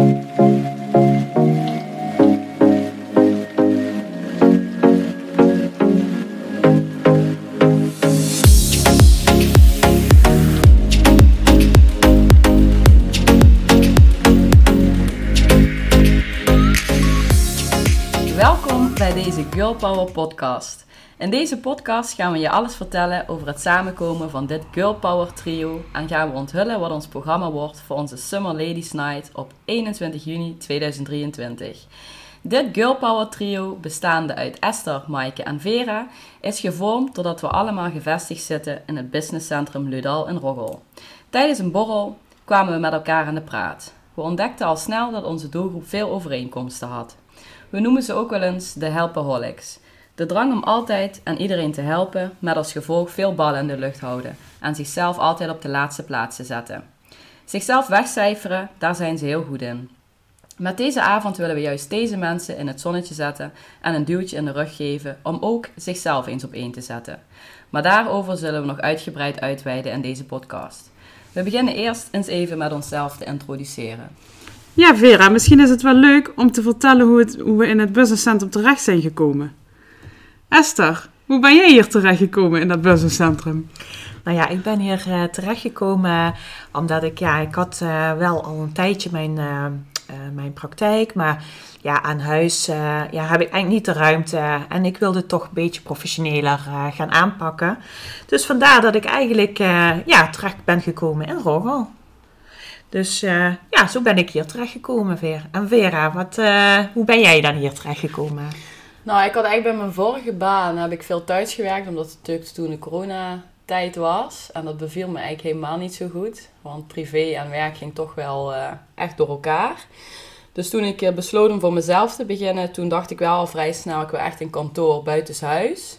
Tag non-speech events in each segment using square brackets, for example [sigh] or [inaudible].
you Girl Power podcast. In deze podcast gaan we je alles vertellen over het samenkomen van dit Girl Power trio en gaan we onthullen wat ons programma wordt voor onze Summer Ladies Night op 21 juni 2023. Dit Girl Power trio, bestaande uit Esther, Maaike en Vera, is gevormd doordat we allemaal gevestigd zitten in het businesscentrum Ludal in Roggel. Tijdens een borrel kwamen we met elkaar aan de praat. We ontdekten al snel dat onze doelgroep veel overeenkomsten had. We noemen ze ook wel eens de helpaholics. De drang om altijd en iedereen te helpen, met als gevolg veel ballen in de lucht houden en zichzelf altijd op de laatste plaats te zetten. Zichzelf wegcijferen, daar zijn ze heel goed in. Met deze avond willen we juist deze mensen in het zonnetje zetten en een duwtje in de rug geven om ook zichzelf eens op één te zetten. Maar daarover zullen we nog uitgebreid uitweiden in deze podcast. We beginnen eerst eens even met onszelf te introduceren. Ja, Vera, misschien is het wel leuk om te vertellen hoe, het, hoe we in het businesscentrum terecht zijn gekomen. Esther, hoe ben jij hier terechtgekomen in dat businesscentrum? Nou ja, ik ben hier uh, terechtgekomen omdat ik, ja, ik had uh, wel al een tijdje mijn, uh, mijn praktijk, maar ja, aan huis ja, heb ik eigenlijk niet de ruimte en ik wilde het toch een beetje professioneler gaan aanpakken. Dus vandaar dat ik eigenlijk ja, terecht ben gekomen in Rogel. Dus uh, ja, zo ben ik hier terechtgekomen, Vera. En Vera, wat, uh, hoe ben jij dan hier terechtgekomen? Nou, ik had eigenlijk bij mijn vorige baan heb ik veel thuis gewerkt, omdat het natuurlijk toen de coronatijd was. En dat beviel me eigenlijk helemaal niet zo goed, want privé en werk ging toch wel uh, echt door elkaar. Dus toen ik besloot om voor mezelf te beginnen, toen dacht ik wel al vrij snel, ik wil echt een kantoor buitenshuis.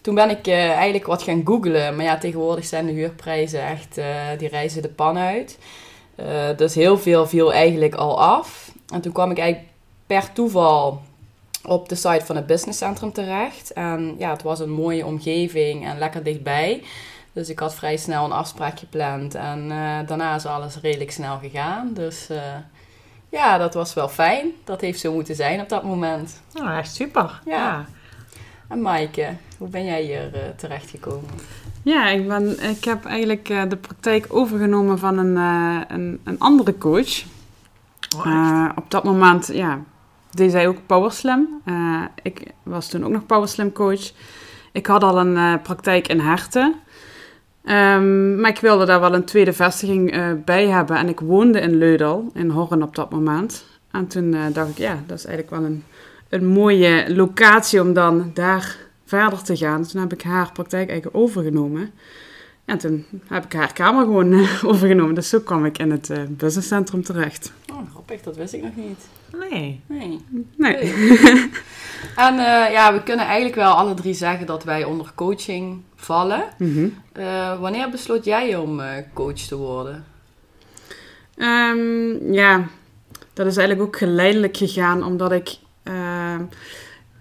Toen ben ik eigenlijk wat gaan googlen, maar ja, tegenwoordig zijn de huurprijzen echt, die reizen de pan uit. Uh, dus heel veel viel eigenlijk al af. En toen kwam ik eigenlijk per toeval op de site van het businesscentrum terecht. En ja, het was een mooie omgeving en lekker dichtbij. Dus ik had vrij snel een afspraak gepland. En uh, daarna is alles redelijk snel gegaan. Dus uh, ja, dat was wel fijn. Dat heeft zo moeten zijn op dat moment. Nou, echt super. Ja. ja. En Maaike, hoe ben jij hier uh, terechtgekomen? Ja, ik, ben, ik heb eigenlijk uh, de praktijk overgenomen van een, uh, een, een, andere coach. Oh, op dat moment, ja, deed zij ook Powerslam. ik was toen ook nog Powerslam coach. Ik had al een praktijk in Herten. Um, maar ik wilde daar wel een tweede vestiging bij hebben. En ik woonde in Leudal, in Horren op dat moment. En toen dacht ik, ja, dat is eigenlijk wel een een mooie locatie om dan daar verder te gaan. Toen heb ik haar praktijk eigenlijk overgenomen. En toen heb ik haar kamer gewoon uh, [laughs] overgenomen. Dus zo kwam ik in het uh, businesscentrum terecht. Oh, grappig. Dat wist ik nog niet. Nee. Nee. nee. [laughs] en uh, ja, we kunnen eigenlijk wel alle drie zeggen dat wij onder coaching vallen. Mm -hmm. wanneer besloot jij om coach te worden? Um, ja, dat is eigenlijk ook geleidelijk gegaan. Omdat ik uh,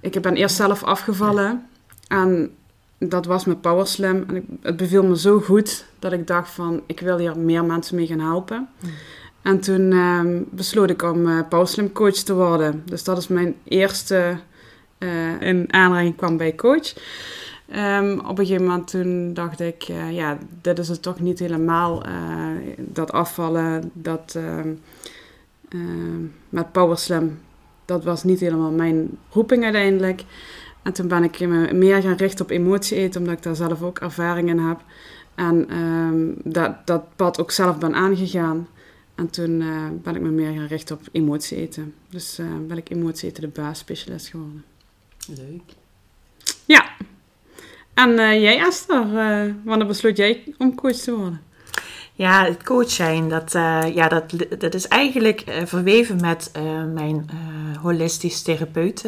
ik ben eerst zelf afgevallen. En dat was met Powerslam. En ik, het beviel me zo goed dat ik dacht van... ik wil hier meer mensen mee gaan helpen. Mm. En toen uh, besloot ik om uh, Powerslam coach te worden. Dus dat is mijn eerste uh, in aanraking kwam bij coach. Um, op een gegeven moment toen dacht ik... ja, dit is het toch niet helemaal. dat afvallen, dat... met Powerslam dat was niet helemaal mijn roeping uiteindelijk. En toen ben ik me meer gaan richten op emotie eten, omdat ik daar zelf ook ervaring in heb. En um, dat, dat pad ook zelf ben aangegaan. En toen uh, ben ik me meer gaan richten op emotie eten. Dus uh, ben ik emotie eten de baasspecialist geworden. Leuk. Ja. En uh, jij Esther, wanneer besloot jij om coach te worden? Ja, het coach zijn, dat, ja, dat, dat is eigenlijk verweven met mijn holistisch therapeut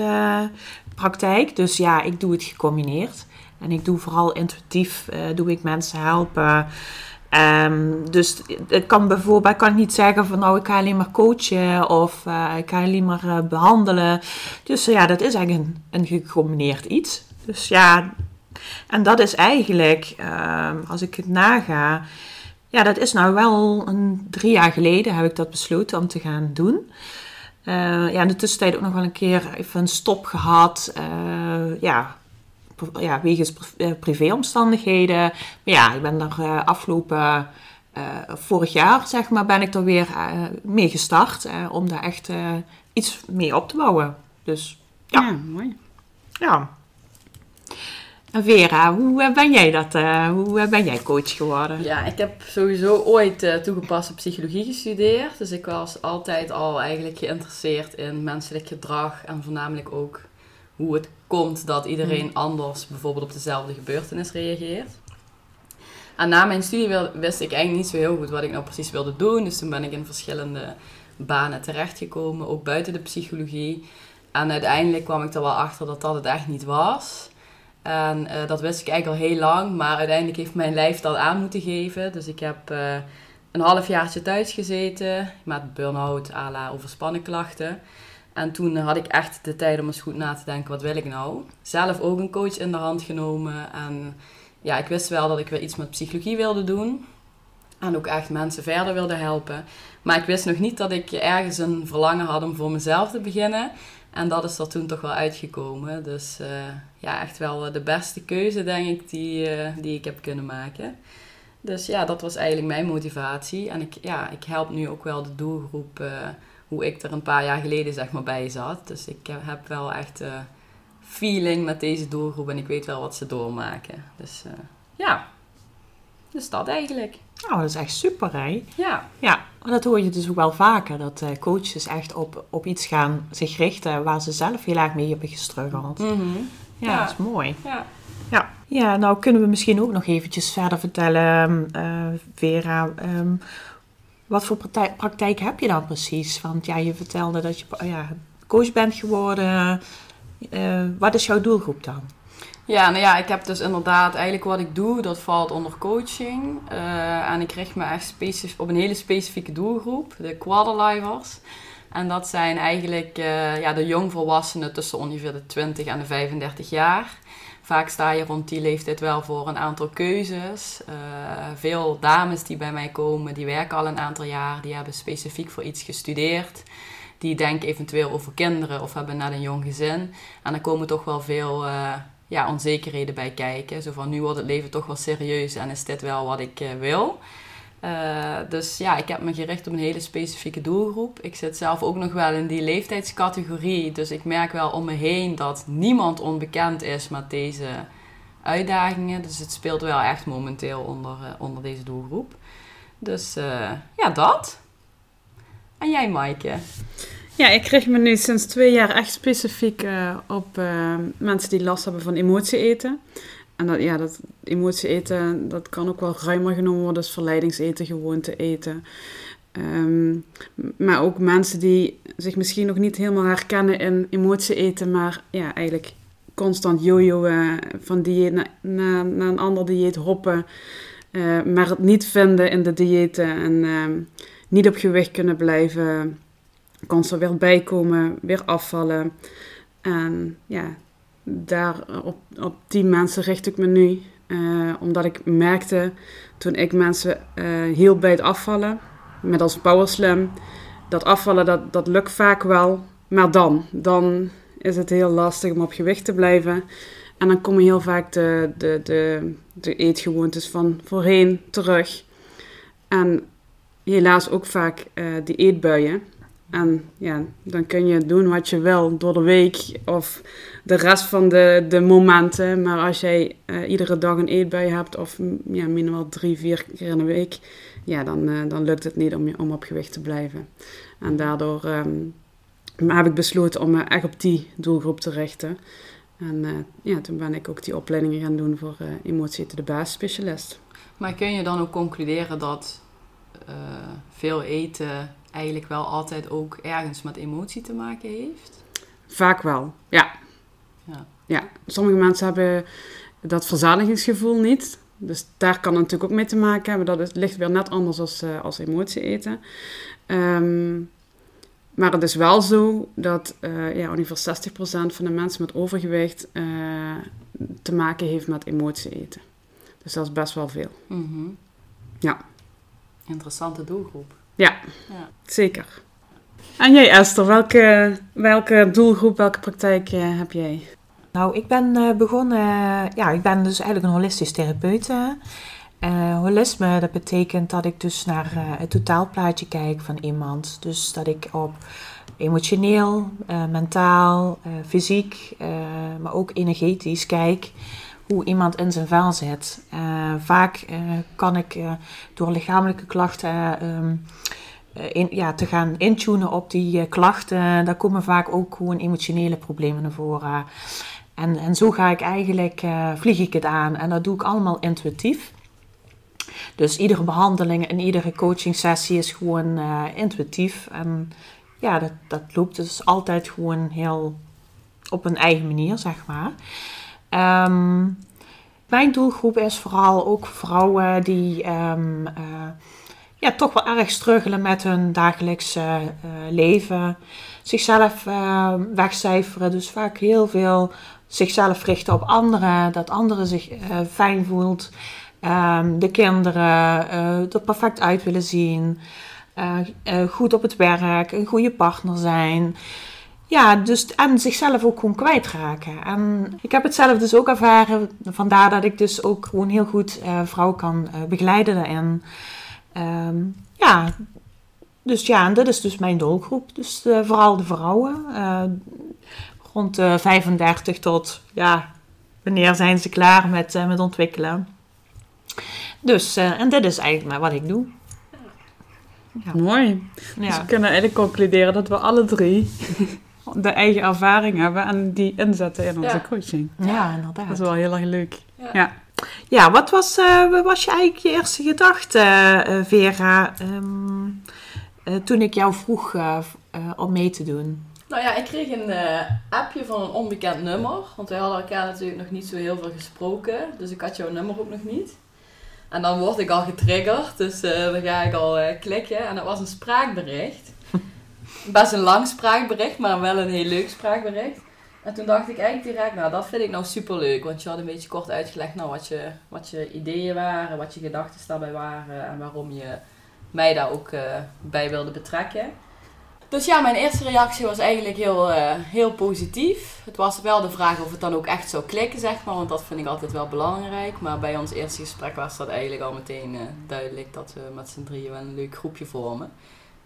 praktijk. Dus ja, ik doe het gecombineerd. En ik doe vooral intuïtief, doe ik mensen helpen. Um, dus ik kan bijvoorbeeld kan niet zeggen van nou ik ga alleen maar coachen of ik ga alleen maar behandelen. Dus ja, dat is eigenlijk een, een gecombineerd iets. Dus ja, en dat is eigenlijk, als ik het naga, ja, dat is nou wel een, drie jaar geleden heb ik dat besloten om te gaan doen. Uh, ja, in de tussentijd ook nog wel een keer even een stop gehad. Uh, ja, ja, wegens privéomstandigheden. Maar ja, ik ben er afgelopen vorig jaar, zeg maar, ben ik er weer mee gestart. om daar echt iets mee op te bouwen. Dus ja. ja mooi. Ja. Vera, hoe eh, ben jij dat? Uh, hoe eh, ben jij coach geworden? Ja, ik heb sowieso ooit toegepaste psychologie gestudeerd. Dus ik was altijd al eigenlijk geïnteresseerd in menselijk gedrag en voornamelijk ook hoe het komt dat iedereen hmm. anders bijvoorbeeld op dezelfde gebeurtenis reageert. En na mijn studie wist ik eigenlijk niet zo heel goed wat ik nou precies wilde doen. Dus toen ben ik in verschillende banen terechtgekomen, ook buiten de psychologie. En uiteindelijk kwam ik er wel achter dat dat het echt niet was. En uh, dat wist ik eigenlijk al heel lang, maar uiteindelijk heeft mijn lijf dat aan moeten geven. Dus ik heb uh, een halfjaartje thuis gezeten met burn-out, ala overspannen klachten. En toen had ik echt de tijd om eens goed na te denken, wat wil ik nou? Zelf ook een coach in de hand genomen. En ja, ik wist wel dat ik weer iets met psychologie wilde doen. En ook echt mensen verder wilde helpen. Maar ik wist nog niet dat ik ergens een verlangen had om voor mezelf te beginnen. En dat is er toen toch wel uitgekomen. Dus uh, ja, echt wel de beste keuze, denk ik, die, uh, die ik heb kunnen maken. Dus ja, dat was eigenlijk mijn motivatie. En ik, ja, ik help nu ook wel de doelgroep hoe ik er een paar jaar geleden zeg maar bij zat. Dus ik heb wel echt feeling met deze doelgroep en ik weet wel wat ze doormaken. Dus ja, dus dat eigenlijk. Nou, dat is echt super, hè? Ja. Ja, dat hoor je dus ook wel vaker. Dat uh, coaches echt op, op iets gaan zich richten waar ze zelf heel erg mee hebben gestruggeld. Mm ja, dat is mooi. Ja. ja. Ja, nou kunnen we misschien ook nog eventjes verder vertellen, uh, Vera. Um, wat voor praktijk, praktijk, heb je dan precies? Want ja, je vertelde dat je ja, coach bent geworden. Uh, wat is jouw doelgroep dan? Ja, nou ja, ik heb dus inderdaad eigenlijk wat ik doe, dat valt onder coaching. Uh, en ik richt me echt op een hele specifieke doelgroep, de quarterlivers. En dat zijn eigenlijk uh, ja, de jongvolwassenen tussen ongeveer de 20 en de 35 jaar. Vaak sta je rond die leeftijd wel voor een aantal keuzes. Uh, veel dames die bij mij komen, die werken al een aantal jaar, die hebben specifiek voor iets gestudeerd. Die denken eventueel over kinderen of hebben net een jong gezin. En dan komen toch wel veel ja, onzekerheden bij kijken. Zo van nu wordt het leven toch wel serieus en is dit wel wat ik uh, wil. Uh, dus ja, ik heb me gericht op een hele specifieke doelgroep. Ik zit zelf ook nog wel in die leeftijdscategorie. Dus ik merk wel om me heen dat niemand onbekend is met deze uitdagingen. Dus het speelt wel echt momenteel onder, uh, onder deze doelgroep. Dus ja, dat. En jij, Maaike? Ja, ik richt me nu sinds twee jaar echt specifiek uh, op uh, mensen die last hebben van emotie eten. En dat, ja, dat emotie eten, dat kan ook wel ruimer genomen worden als verleidingseten, gewoonte eten. Um, maar ook mensen die zich misschien nog niet helemaal herkennen in emotie eten, maar ja, eigenlijk constant jojoen van dieet naar, naar, naar, een ander dieet hoppen. Maar het niet vinden in de diëten en ehm, niet op gewicht kunnen blijven kan ze weer bijkomen, weer afvallen. En ja, daar op, op die mensen richt ik me nu. Uh, omdat ik merkte toen ik mensen uh, hielp bij het afvallen, met als powerslam, dat afvallen dat, dat lukt vaak wel. Maar dan, dan is het heel lastig om op gewicht te blijven. En dan komen heel vaak de, de, de, de eetgewoontes van voorheen terug. En helaas ook vaak uh, die eetbuien. En ja, dan kun je doen wat je wil door de week of de rest van de, de momenten. Maar als jij uh, iedere dag een eetbui hebt of ja, minimaal drie, vier keer in de week, ja, dan, uh, dan lukt het niet om, om op gewicht te blijven. En daardoor um, heb ik besloten om me echt op die doelgroep te richten. En uh, ja, toen ben ik ook die opleidingen gaan doen voor emotie de basisspecialist. Maar kun je dan ook concluderen dat veel eten eigenlijk wel altijd ook ergens met emotie te maken heeft? Vaak wel, ja. Ja. ja. Sommige mensen hebben dat verzadigingsgevoel niet. Dus daar kan het natuurlijk ook mee te maken hebben. Dat ligt weer net anders als, uh, als emotie eten. Um, maar het is wel zo dat uh, ja, ongeveer 60% van de mensen met overgewicht uh, te maken heeft met emotie eten. Dus dat is best wel veel. Mm -hmm. Ja. Interessante doelgroep. Ja, Ja. zeker. En jij Esther, welke, welke doelgroep, welke praktijk eh, heb jij? Nou, ik ben eh, begonnen, ja, ik ben dus eigenlijk een holistisch therapeut. eh. Eh, holisme, dat betekent dat ik dus naar eh, het totaalplaatje kijk van iemand. Dus dat ik op emotioneel, eh, mentaal, eh, fysiek, eh, maar ook energetisch kijk hoe iemand in zijn vel zit. Eh, vaak eh, kan ik eh, door lichamelijke klachten ehm, eh, in, ja, te gaan intunen op die klachten, daar komen vaak ook gewoon emotionele problemen naar voren. En, en zo ga ik eigenlijk, vlieg ik het aan. En dat doe ik allemaal intuïtief. Dus iedere behandeling en iedere coaching sessie is gewoon intuïtief. En ja, dat, dat loopt dus altijd gewoon heel op een eigen manier, zeg maar. Ehm, mijn doelgroep is vooral ook vrouwen die ehm, eh, ja, toch wel erg struggelen met hun dagelijkse eh, leven. Zichzelf eh, wegcijferen, dus vaak heel veel zichzelf richten op anderen, dat anderen zich eh, fijn voelt. Ehm, de kinderen er perfect uit willen zien. goed op het werk, een goede partner zijn. Ja, dus en zichzelf ook gewoon kwijtraken. En ik heb het zelf dus ook ervaren. Vandaar dat ik dus ook gewoon heel goed eh vrouwen kan eh, begeleiden daarin. Ehm, ja, dus ja, en dit is dus mijn doelgroep. Dus eh, vooral de vrouwen. rond de 35 tot, ja, wanneer zijn ze klaar met, met ontwikkelen. Dus, en dit is eigenlijk maar wat ik doe. Ja. Mooi. Dus Ja. we kunnen eigenlijk concluderen dat we alle drie [laughs] de eigen ervaring hebben en die inzetten in onze Ja. coaching. ja, inderdaad. Dat is wel heel erg leuk. Ja. Ja. Ja, wat was, eh, wat was je eigenlijk je eerste gedachte, eh, Vera, ehm, eh, toen ik jou vroeg eh, eh, om mee te doen? Nou ja, ik kreeg een eh, appje van een onbekend nummer. Want wij hadden elkaar natuurlijk nog niet zo heel veel gesproken. Dus ik had jouw nummer ook nog niet. En dan word ik al getriggerd. Dus eh, dan ga ik al klikken. En dat was een spraakbericht. [laughs] Best een lang spraakbericht, maar wel een heel leuk spraakbericht. En toen dacht ik eigenlijk direct, nou dat vind ik nou super leuk. Want je had een beetje kort uitgelegd nou, wat, je, wat je ideeën waren, wat je gedachten daarbij waren. En waarom je mij daar ook eh, bij wilde betrekken. Dus ja, mijn eerste reactie was eigenlijk heel, eh, heel positief. Het was wel de vraag of het dan ook echt zou klikken, zeg maar. Want dat vind ik altijd wel belangrijk. Maar bij ons eerste gesprek was dat eigenlijk al meteen eh, duidelijk dat we met z'n drieën wel een leuk groepje vormen.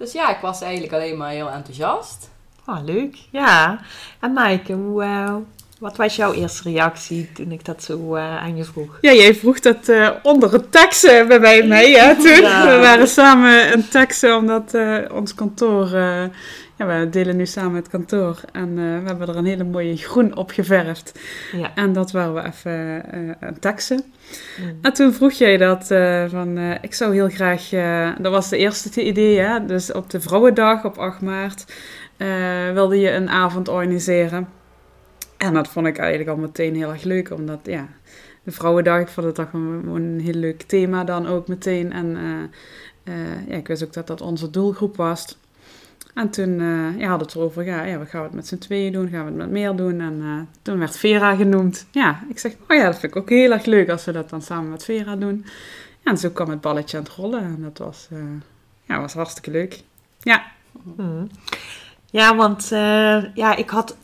Dus ja, ik was eigenlijk alleen maar heel enthousiast. Oh, leuk. Ja. En Maaike, hoe, eh, wat was jouw eerste reactie toen ik dat zo eh, aan je vroeg? Ja, jij vroeg dat eh, onder het taxen bij mij mee, hè, [laughs] toen. Ja. We waren samen een taxen, omdat eh, ons kantoor... eh, ja, we delen nu samen het kantoor. En eh, we hebben er een hele mooie groen op geverfd. Ja. En dat waren we even eh aan het taxen. Mm. En toen vroeg jij dat eh, van, eh, ik zou heel graag, eh, dat was de eerste idee, hè? dus op de Vrouwendag op 8 maart eh, wilde je een avond organiseren. En dat vond ik eigenlijk al meteen heel erg leuk, omdat ja, de Vrouwendag, ik vond het toch een, een heel leuk thema dan ook meteen. En eh, eh, ja, ik wist ook dat dat onze doelgroep was. En toen eh, ja, hadden we het erover, ja, ja, we gaan het met z'n tweeën doen, gaan we het met meer doen. En eh, toen werd Vera genoemd. Ja, ik zeg, oh ja, dat vind ik ook heel erg leuk als we dat dan samen met Vera doen. Ja, en zo kwam het balletje aan het rollen en dat was, eh, ja, was hartstikke leuk. Ja, Mm. Ja, want ja, ik had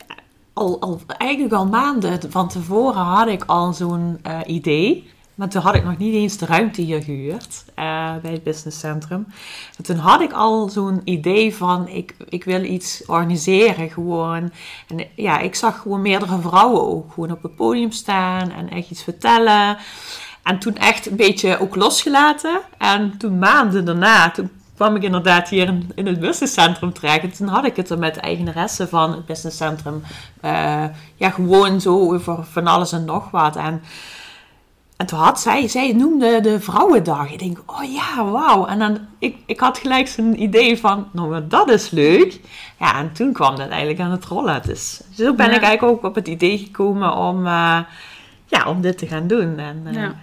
al, al, eigenlijk al maanden van tevoren had ik al zo'n idee. Maar toen had ik nog niet eens de ruimte hier gehuurd eh, bij het businesscentrum. En toen had ik al zo'n idee van ik, ik wil iets organiseren gewoon. En ja, ik zag gewoon meerdere vrouwen ook gewoon op het podium staan en echt iets vertellen. En toen echt een beetje ook losgelaten. En toen maanden daarna, toen kwam ik inderdaad hier in, het businesscentrum terecht. En toen had ik het er met de eigenaresse van het businesscentrum. eh, ja, gewoon zo over van alles en nog wat. En, en toen had zij, zij noemde de Vrouwendag. Ik denk, oh ja, wauw. En dan, ik, ik had gelijk zo'n idee van, nou, maar dat is leuk. Ja, en toen kwam dat eigenlijk aan het rollen. Dus zo ben Ja. ik eigenlijk ook op het idee gekomen om, eh, ja, om dit te gaan doen. En, eh, ja.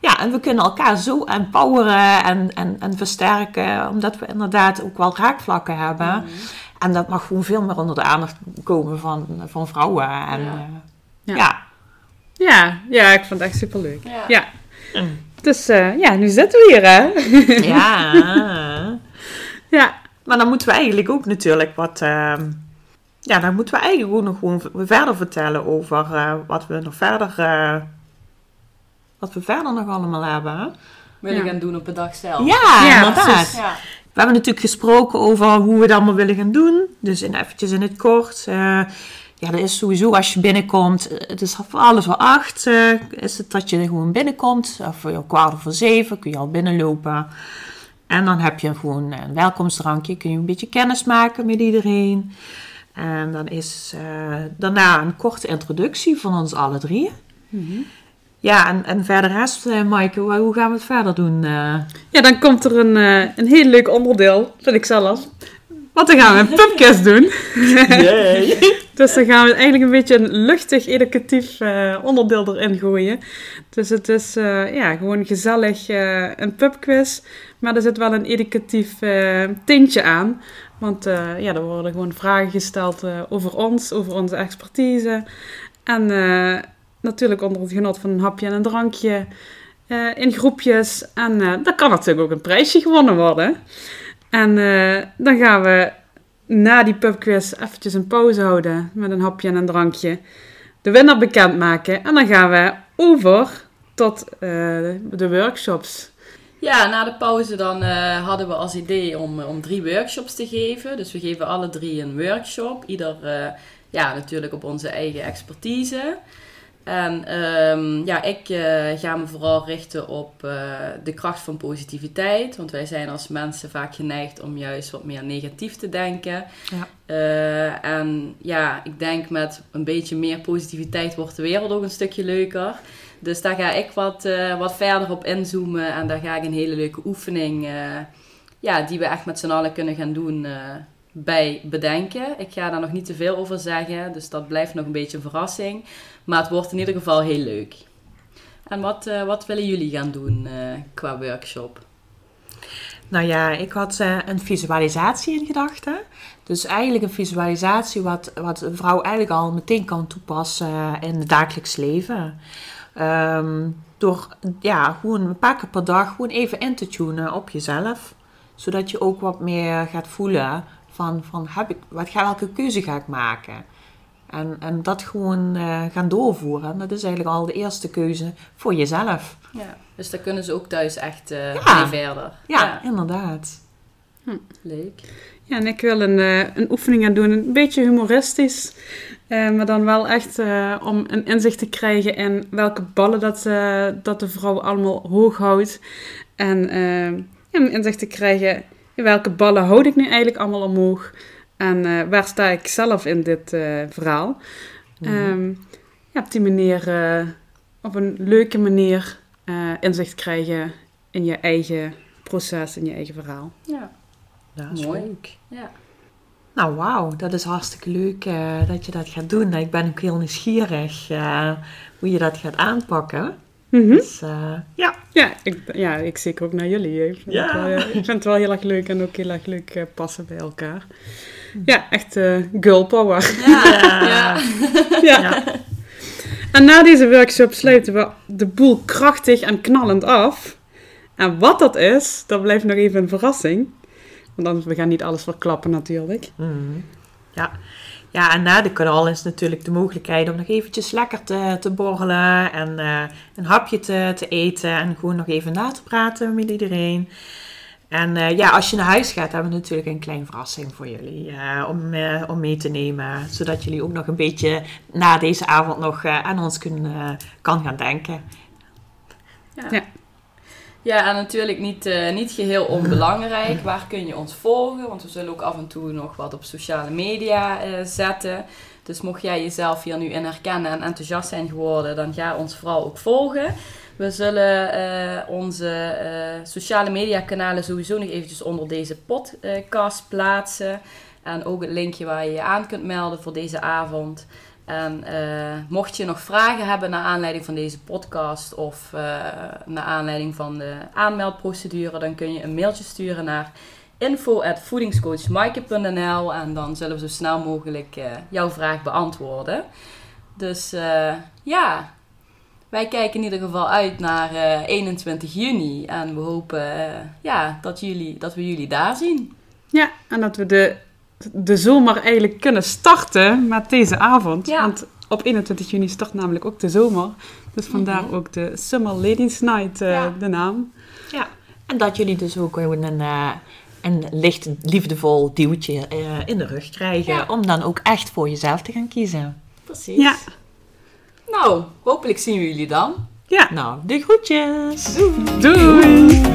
ja, en we kunnen elkaar zo empoweren en, en, en versterken, omdat we inderdaad ook wel raakvlakken hebben. En dat mag gewoon veel meer onder de aandacht komen van, van vrouwen. En, Ja. ja. Ja. Ja. Ja, ik vond het echt superleuk. Ja. Ja. Mm. Dus uh, ja, nu zitten we hier, hè? Ja. [laughs] ja. Maar dan moeten we eigenlijk ook natuurlijk wat... Uh, ja, dan moeten we eigenlijk ook nog gewoon verder vertellen over uh, wat we nog verder... Uh, wat we verder nog allemaal hebben, hè? Willen ja. gaan doen op de dag zelf. Ja, ja inderdaad. Ja. We hebben natuurlijk gesproken over hoe we het allemaal willen gaan doen. Dus in, eventjes in het kort. Ja, dat is sowieso als je binnenkomt. Het is voor alles voor acht. Uh, is het dat je gewoon binnenkomt. Of voor kwart voor zeven kun je al binnenlopen. En dan heb je gewoon een welkomstdrankje. Kun je een beetje kennis maken met iedereen. En dan is uh, daarna een korte introductie van ons alle drie. Mm -hmm. Ja, en, en verder rest, uh, Maaike, hoe gaan we het verder doen? Uh... Ja, dan komt er een, uh, een heel leuk onderdeel, vind ik zelf. Want dan gaan we een pubquiz doen. [laughs] Yay. Dus dan gaan we eigenlijk een beetje een luchtig, educatief onderdeel erin gooien. Dus het is ja, gewoon gezellig een pubquiz. Maar er zit wel een educatief tintje aan. Want ja, er worden gewoon vragen gesteld over ons, over onze expertise. En natuurlijk onder het genot van een hapje en een drankje. In groepjes. En dan kan natuurlijk ook een prijsje gewonnen worden. En dan gaan we na die pubquiz eventjes een pauze houden met een hapje en een drankje. De winnaar bekendmaken. En dan gaan we over tot de workshops. Ja, na de pauze dan hadden we als idee om, om drie workshops te geven. Dus we geven alle drie een workshop. Ieder ja, natuurlijk op onze eigen expertise. En um, ja, ik uh, ga me vooral richten op uh, de kracht van positiviteit. Want wij zijn als mensen vaak geneigd om juist wat meer negatief te denken. Ja. Uh, en ja, ik denk met een beetje meer positiviteit wordt de wereld ook een stukje leuker. Dus daar ga ik wat, wat verder op inzoomen. En daar ga ik een hele leuke oefening, ja, die we echt met z'n allen kunnen gaan doen, bij bedenken. Ik ga daar nog niet te veel over zeggen, dus dat blijft nog een beetje een verrassing. Maar het wordt in ieder geval heel leuk. En wat, uh, wat willen jullie gaan doen uh, qua workshop? Nou ja, ik had uh, een visualisatie in gedachten. Dus eigenlijk een visualisatie wat, wat een vrouw eigenlijk al meteen kan toepassen in het dagelijks leven. Um, door ja, gewoon een paar keer per dag gewoon even in te tunen op jezelf. Zodat je ook wat meer gaat voelen van, van heb ik, wat ga, welke keuze ga ik maken? En, en dat gewoon uh, gaan doorvoeren. Dat is eigenlijk al de eerste keuze voor jezelf. Ja, dus daar kunnen ze ook thuis echt uh, ja. mee verder. Ja, ja. inderdaad. Hm. Leuk. Ja, en ik wil een, uh, een oefening gaan doen. Een beetje humoristisch. maar dan wel echt om een inzicht te krijgen in welke ballen dat, dat de vrouw allemaal hoog houdt. En een inzicht te krijgen welke ballen houd ik nu eigenlijk allemaal omhoog? En uh, waar sta ik zelf in dit uh, verhaal? Mm -hmm. um, ja, op die manier, uh, op een leuke manier, inzicht krijgen in je eigen proces, in je eigen verhaal. Ja, dat is Mooi. leuk. Ja. Nou, wauw, dat is hartstikke leuk dat je dat gaat doen. Ik ben ook heel nieuwsgierig hoe je dat gaat aanpakken. Mm -hmm. Dus uh, ja. Ja ik, ja, ik zeker ook naar jullie. Ik vind, ja. het, wel, ik vind het wel heel erg leuk en ook heel erg leuk uh, passen bij elkaar. Ja, echt uh, girl power. [laughs] Ja. ja. ja. ja. En na deze workshop sluiten we de boel krachtig en knallend af. En wat dat is, dat blijft nog even een verrassing. Want dan, we gaan niet alles verklappen natuurlijk. Mm. Ja. Ja, en na de kanaal is natuurlijk de mogelijkheid om nog eventjes lekker te, te borrelen en uh, een hapje te, te eten en gewoon nog even na te praten met iedereen. En uh, ja, als je naar huis gaat, hebben we natuurlijk een kleine verrassing voor jullie uh, om, om mee te nemen. Zodat jullie ook nog een beetje na deze avond nog aan ons kunnen, kan gaan denken. Ja. ja. Ja, en natuurlijk niet, uh, niet geheel onbelangrijk. Waar kun je ons volgen? Want we zullen ook af en toe nog wat op sociale media uh, zetten. Dus mocht jij jezelf hier nu in herkennen en enthousiast zijn geworden, dan ga ons vooral ook volgen. We zullen uh, onze sociale media kanalen sowieso nog eventjes onder deze podcast plaatsen. En ook het linkje waar je je aan kunt melden voor deze avond. En uh, mocht je nog vragen hebben naar aanleiding van deze podcast of uh, naar aanleiding van de aanmeldprocedure, dan kun je een mailtje sturen naar info.voedingscoachmaaike.nl en dan zullen we zo snel mogelijk uh, jouw vraag beantwoorden. Dus ja, wij kijken in ieder geval uit naar eh, 21 juni. En we hopen eh, ja, dat, jullie, dat we jullie daar zien. Ja, en dat we de, de zomer eigenlijk kunnen starten met deze avond. Ja. Want op 21 juni start namelijk ook de zomer. Dus vandaar Mhm. ook de Summer Ladies Night, eh, Ja. de naam. Ja, en dat jullie dus ook gewoon een, eh, een licht, liefdevol duwtje eh, in de rug krijgen. Ja. Om dan ook echt voor jezelf te gaan kiezen. Precies. Ja. Nou, hopelijk zien we jullie dan. Ja, Nou, de groetjes! doei!